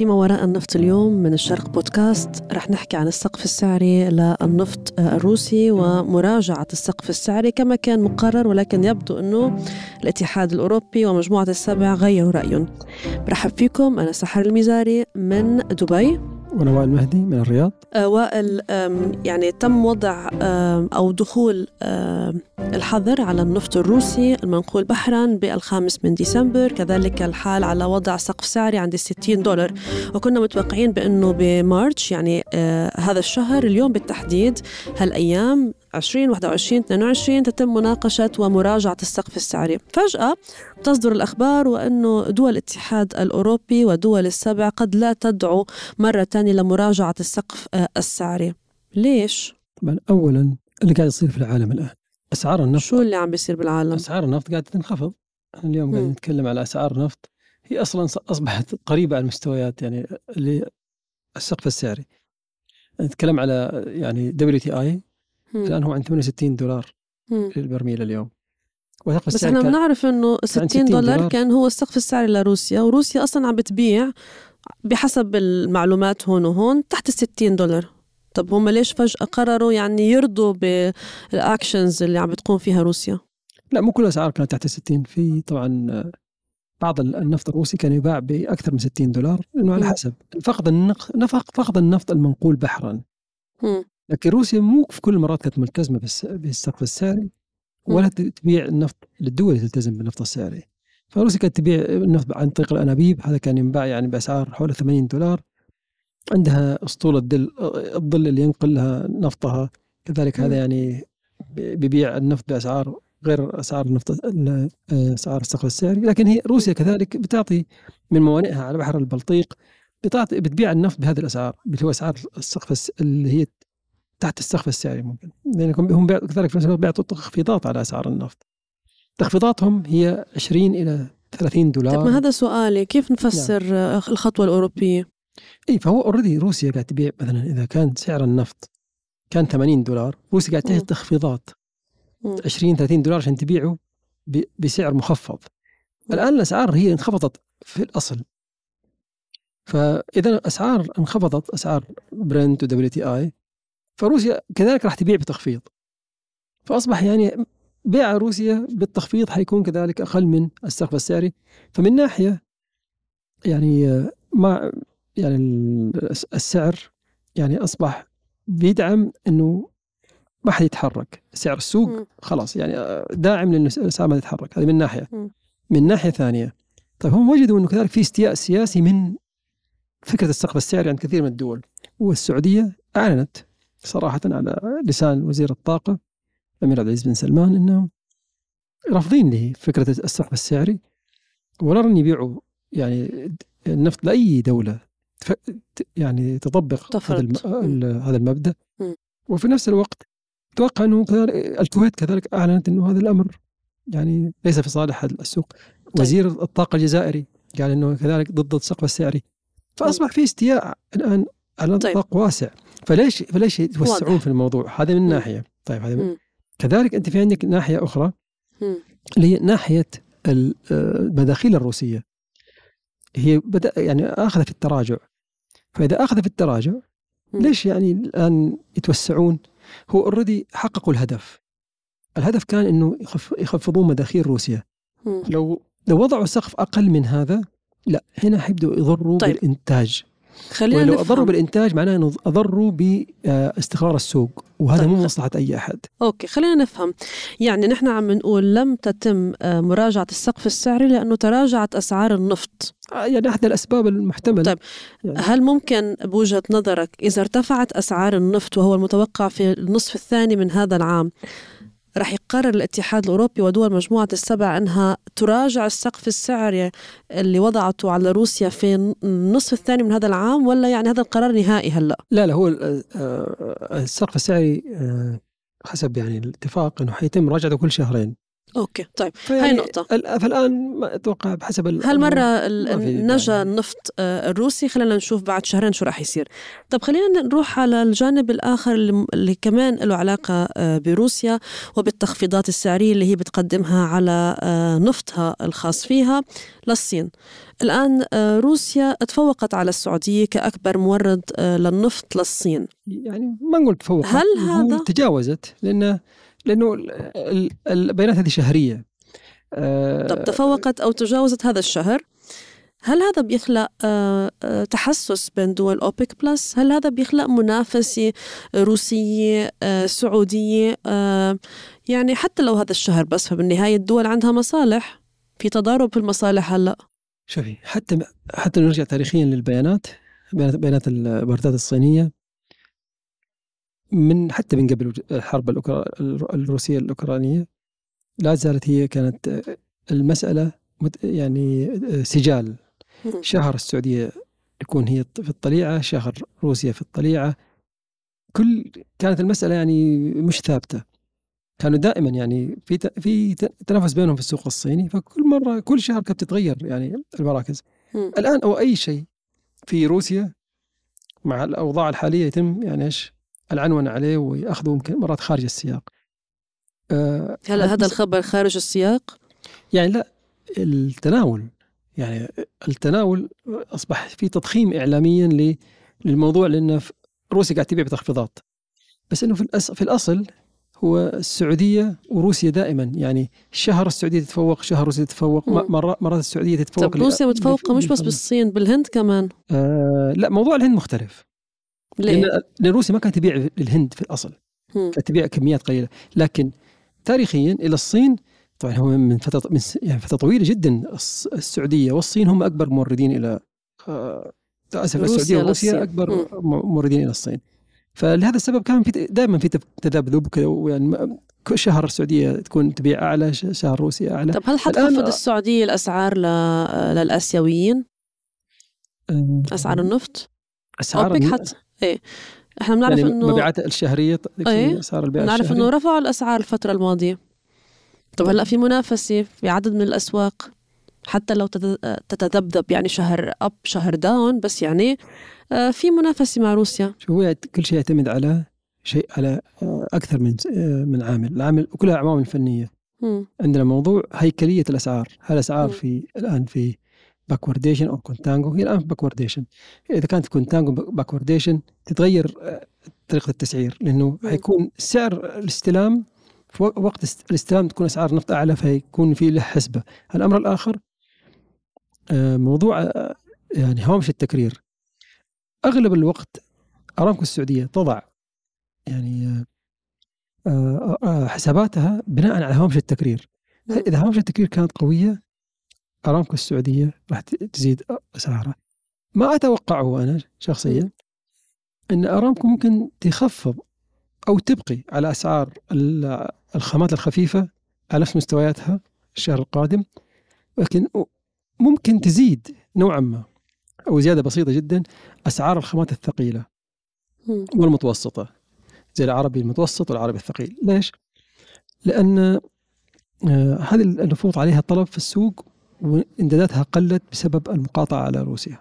فيما وراء النفط اليوم من الشرق بودكاست رح نحكي عن السقف السعري للنفط الروسي ومراجعة السقف السعري كما كان مقرر ولكن يبدو أنه الاتحاد الأوروبي ومجموعة السبع غيروا رأيهم. برحب فيكم أنا سحر الميزاري من دبي. وأنا وائل مهدي من الرياض. آه، وائل يعني تم وضع أو دخول الحظر على النفط الروسي المنقول بحرا بالخامس من ديسمبر كذلك الحال على وضع سقف سعري عند 60 دولار. وكنا متوقعين بأنه بمارتش يعني آه، هذا الشهر اليوم بالتحديد هالأيام 20 21 22 تتم مناقشة ومراجعة السقف السعري. فجأة تصدر الأخبار وأنه دول الاتحاد الأوروبي ودول السبع قد لا تدعو مرة ثانية لمراجعة السقف آه، السعري. ليش؟ أولا اللي قاعد يصير في العالم الآن. أسعار النفط. شو اللي عم بيصير بالعالم؟ أسعار النفط قاعدة تنخفض. اليوم قاعد نتكلم على أسعار نفط هي أصلا أصبحت قريبة على المستويات يعني السقف السعري. نتكلم على يعني WTI. الان هو عند 68 دولار للبرميل اليوم. بس إحنا بنعرف إنه 60, 60 دولار, دولار. كان هو السقف السعري لروسيا وروسيا أصلا عم بتبيع بحسب المعلومات هون وهون تحت ال 60 دولار. طب هم ليش فجأة قرروا يعني يرضوا بال actions اللي عم بتقوم فيها روسيا؟ لا مو كل الأسعار كانت تحت ال 60 في طبعا بعض النفط الروسي كان يباع بأكثر من 60 دولار لأنه على حسب. فقد النفق فقد النفط المنقول بحرا. لكن روسيا مو في كل المرات كانت ملتزمة بالسقف السعري ولا تبيع النفط للدول اللي تلتزم بالنفط السعري فروسيا كانت تبيع النفط عن طريق الأنابيب هذا كان ينباع يعني بأسعار حوالي 80 دولار. عندها أسطول الدل الظل اللي ينقل لها نفطها. كذلك هذا يعني بيبيع النفط بأسعار غير أسعار النفط أسعار السقف السعري لكن هي روسيا كذلك بتعطي من موانئها على بحر البلطيق بتعطي بتبيع النفط بهذه الأسعار اللي هو أسعار السقف اللي هي تحت السقف السعري ممكن. لانهم هم كذلك في نفس الوقت بيعطوا تخفيضات على أسعار النفط. تخفيضاتهم هي 20 إلى 30 دولار. طيب ما هذا سؤالي كيف نفسر نعم. الخطوة الأوروبية؟ اي فهو already روسيا قاعد تبيع مثلا إذا كان سعر النفط كان 80 دولار روسيا قاعد تعطي تخفيضات. 20 30 دولار عشان تبيعه بسعر مخفض. الآن الأسعار هي انخفضت في الأصل. فإذا الأسعار انخفضت أسعار برنت و WTI فروسيا كذلك راح تبيع بتخفيض فأصبح يعني بيع روسيا بالتخفيض حيكون كذلك أقل من السقف السعري. فمن ناحية يعني ما يعني السعر يعني أصبح بيدعم إنه ما حد يتحرك. سعر السوق خلاص يعني داعم لأنه الاسعار ما تتحرك. هذه من ناحية. من ناحية ثانية. طيب هم وجدوا إنه كذلك في استياء سياسي من فكرة السقف السعري عند كثير من الدول. والسعودية أعلنت صراحة على لسان وزير الطاقة الامير عبد العزيز بن سلمان انهم رافضين لفكره السقف السعري ولا ان يبيعوا يعني النفط لأي دولة يعني تطبق هذا هذا المبدأ. وفي نفس الوقت أتوقع أنه الكويت كذلك أعلنت أنه هذا الأمر يعني ليس في صالح السوق. طيب. وزير الطاقة الجزائري قال أنه كذلك ضد السقف السعري. فأصبح في استياء الآن على طيب. نطاق طيب. واسع. فليش فليش يتوسعون في الموضوع؟ هذا من ناحية. طيب هذا من كذلك أنت في عندك ناحية أخرى اللي هي ناحية المداخيل الروسية. هي بدا يعني اخذ في التراجع. فإذا اخذ في التراجع ليش يعني الآن يتوسعون؟ هو اوريدي حققوا الهدف. الهدف كان إنه يخفضون مداخيل روسيا. لو لو وضعوا سقف أقل من هذا لا هنا حيبدوا يضروا طيب. بالإنتاج. خلينا لو أضروا بالإنتاج معناه إنه أضروا باستقرار السوق وهذا طيب. مو مصلحة أي أحد. أوكي خلينا نفهم يعني نحن عم نقول لم تتم آه، مراجعة السقف السعري لأنه تراجعت أسعار النفط. آه، يعني احد الأسباب المحتملة. طيب يعني. هل ممكن بوجهة نظرك إذا ارتفعت أسعار النفط وهو المتوقع في النصف الثاني من هذا العام رح يقرر الاتحاد الأوروبي ودول مجموعة السبع أنها تراجع السقف السعري اللي وضعته على روسيا في النصف الثاني من هذا العام ولا يعني هذا القرار نهائي هلأ؟ لا لا هو آه، السقف السعري آه، حسب يعني الاتفاق إنه حيتم مراجعته كل شهرين أوكي طيب هاي نقطة. فالآن ما أتوقع بحسب هالمرة نجا النفط آه، الروسي خلينا نشوف بعد شهرين شو راح يصير. طب خلينا نروح على الجانب الآخر اللي كمان له علاقة آه، بروسيا وبالتخفيضات السعرية اللي هي بتقدمها على آه، نفطها الخاص فيها للصين. الآن روسيا تفوقت على السعودية كأكبر مورد للنفط للصين. يعني ما نقول تفوقت هل هذا تجاوزت لأنه لأنه البيانات هذه شهرية. طب تفوقت أو تجاوزت هذا الشهر هل هذا بيخلق آه، آه، تحسس بين دول أوبك بلس؟ هل هذا بيخلق منافسة روسية آه، سعودية؟ يعني حتى لو هذا الشهر بس فبالنهاية الدول عندها مصالح. في تضارب في المصالح هلأ. شوفي حتى حتى نرجع تاريخيا للبيانات بيانات الواردات الصينية من حتى من قبل الحرب الروسية الأوكرانية لا زالت هي كانت المسألة يعني سجال. شهر السعودية يكون هي في الطليعة شهر روسيا في الطليعة. كل كانت المسألة يعني مش ثابتة. كانوا دائما يعني في في تنافس بينهم في السوق الصيني فكل مرة كل شهر كانت تتغير يعني المراكز. الآن أو أي شيء في روسيا مع الأوضاع الحالية يتم يعني إيش؟ العنونة عليه ويأخذوا يمكن مرات خارج السياق. أه هل هذا الخبر خارج السياق؟ يعني لا التناول. يعني التناول أصبح في تضخيم إعلاميا للموضوع لأن روسيا قاعد تبيع بتخفيضات. بس إنه في الأصل, في الأصل هو السعودية وروسيا دائما. يعني شهر السعودية تتفوق شهر روسيا تتفوق مرات مرات السعودية تتفوق طب روسيا متفوقه مش بس بالصين بالهند كمان. آه لا موضوع الهند مختلف. ليه؟ لأن روسيا ما كانت تبيع للهند في الأصل. كانت تبيع كميات قليلة. لكن تاريخيا إلى الصين طبعا هو من فترة من يعني فترة طويلة جدا. السعودية والصين هم أكبر موردين إلى آه، اسف السعودية وروسيا أكبر موردين إلى الصين. فلهذا السبب كان في دائما في تذبذب يعني كل شهر السعودية تكون تبيع أعلى شهر روسيا أعلى. طب هل حتخفض السعودية الأسعار للآسيويين؟ أسعار النفط؟ أسعار اوبك إيه. إحنا بنعرف يعني انه المبيعات الشهرية إيه. اسعار البيع بنعرف إنه رفعوا الأسعار الفترة الماضية. طب هلأ في منافسة في عدد من الأسواق حتى لو تتذبذب يعني شهر up شهر down بس يعني آه، في منافسة مع روسيا. شو هو كل شيء يعتمد على شيء على آه، أكثر من آه، من عامل. العامل وكلها عوامل فنية. م. عندنا موضوع هيكلية الأسعار. هل الأسعار في الآن في backwardation أو contango هي الان backwardation إذا كانت contango backwardation تتغير آه، طريقة التسعير. لأنه حيكون سعر الاستلام في وقت الاستلام تكون أسعار النفط أعلى فيكون في له حسبة. الأمر الآخر آه، موضوع آه، يعني هوامش التكرير. أغلب الوقت أرامكو السعودية تضع يعني حساباتها بناء على هوامش التكرير. إذا هوامش التكرير كانت قوية أرامكو السعودية راح تزيد اسعارها ما أتوقعه أنا شخصيا إن أرامكو ممكن تخفض أو تبقي على أسعار الخامات الخفيفة على نفس مستوياتها الشهر القادم لكن ممكن تزيد نوعا ما أو زيادة بسيطة جدا أسعار الخامات الثقيلة والمتوسطة زي العربي المتوسط والعربي الثقيل. ليش؟ لأن آه، هذه النفوط عليها طلب في السوق وإمداداتها قلت بسبب المقاطعة على روسيا.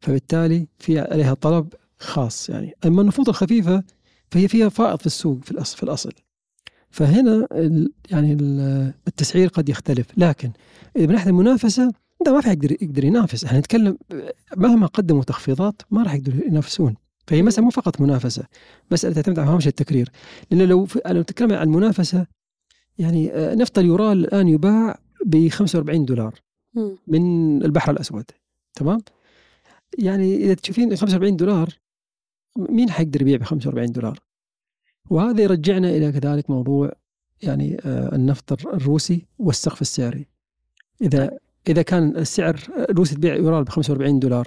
فبالتالي في عليها طلب خاص يعني. أما النفوط الخفيفة فهي فيها فائض في السوق في الأصل في الأصل. فهنا يعني التسعير قد يختلف. لكن إذا من ناحية المنافسة ده ما في يقدر يقدر ينافس. إحنا نتكلم مهما قدموا تخفيضات ما راح يقدروا ينافسون. فهي مسألة مو فقط منافسة. مسألة تعتمد على هامش التكرير. لأنه لو لو نتكلم عن المنافسة يعني آه، نفط اليورال الآن يباع ب 45 دولار من البحر الأسود تمام؟ يعني إذا تشوفين 45 دولار مين حيقدر يبيع ب 45 دولار؟ وهذا يرجعنا إلى كذلك موضوع يعني آه النفط الروسي والسقف السعري. إذا طيب. إذا كان السعر الروسي تبيع يورال ب 45 دولار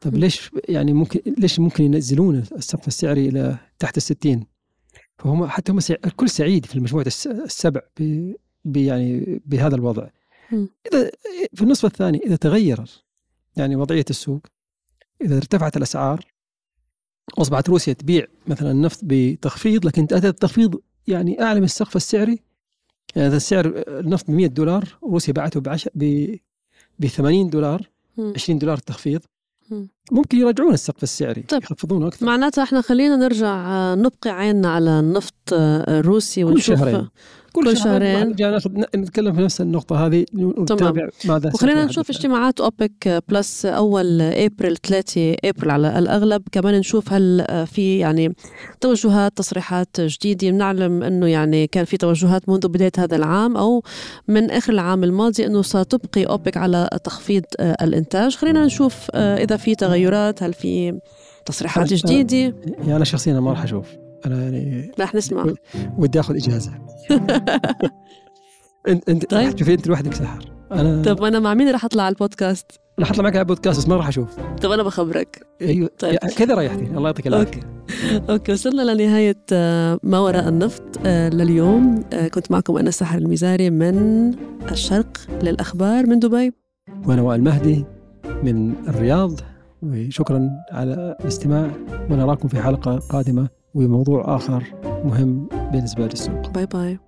طيب ليش يعني ممكن ليش ممكن ينزلون السقف السعري إلى تحت ال 60 فهم حتى هم الكل سعيد في المجموعة السبع يعني بهذا الوضع إذا في النصف الثاني إذا تغير يعني وضعية السوق إذا ارتفعت الأسعار واصبحت روسيا تبيع مثلا النفط بتخفيض لكن هذا التخفيض يعني أعلى من السقف السعري يعني إذا سعر النفط ب 100 دولار روسيا باعته ب 80 دولار مم. 20 دولار تخفيض مم. ممكن يراجعون السقف السعري طيب. يخفضونه أكثر معناتها إحنا خلينا نرجع آه، نبقي عيننا على النفط آه، الروسي كل ونشوف شهرين. كل شهرين. نرجع ناخذ نتكلم في نفس النقطة هذه ونتابع ماذا وخلينا. نشوف اجتماعات أوبك بلس أول إبريل 3 إبريل على الأغلب. كمان نشوف هل في يعني توجهات تصريحات جديدة. بنعلم إنه يعني كان في توجهات منذ بداية هذا العام أو من آخر العام الماضي إنه ستبقي أوبك على تخفيض الإنتاج. خلينا نشوف إذا في تغيرات هل في تصريحات جديدة؟ يعني أنا شخصيا ما راح أشوف. أنا يعني رح نسمع. ودي آخذ إجازة. انت إنت طيب. تشوفي أنت لوحدك سحر أنا طب أنا مع مين رح أطلع على البودكاست؟ رح أطلع معك على بودكاست بس ما راح أشوف. طب أنا بخبرك. أيوه طيب. كذا ريحتني الله يعطيك العافية. أوكي. وصلنا لنهاية آه، ما وراء النفط آه، لليوم. آه، كنت معكم أنا سحر المزاري من الشرق للأخبار من دبي. وأنا وائل مهدي من الرياض. وشكرا على الاستماع ونراكم في حلقة قادمة وموضوع آخر مهم بالنسبة للسوق. باي باي.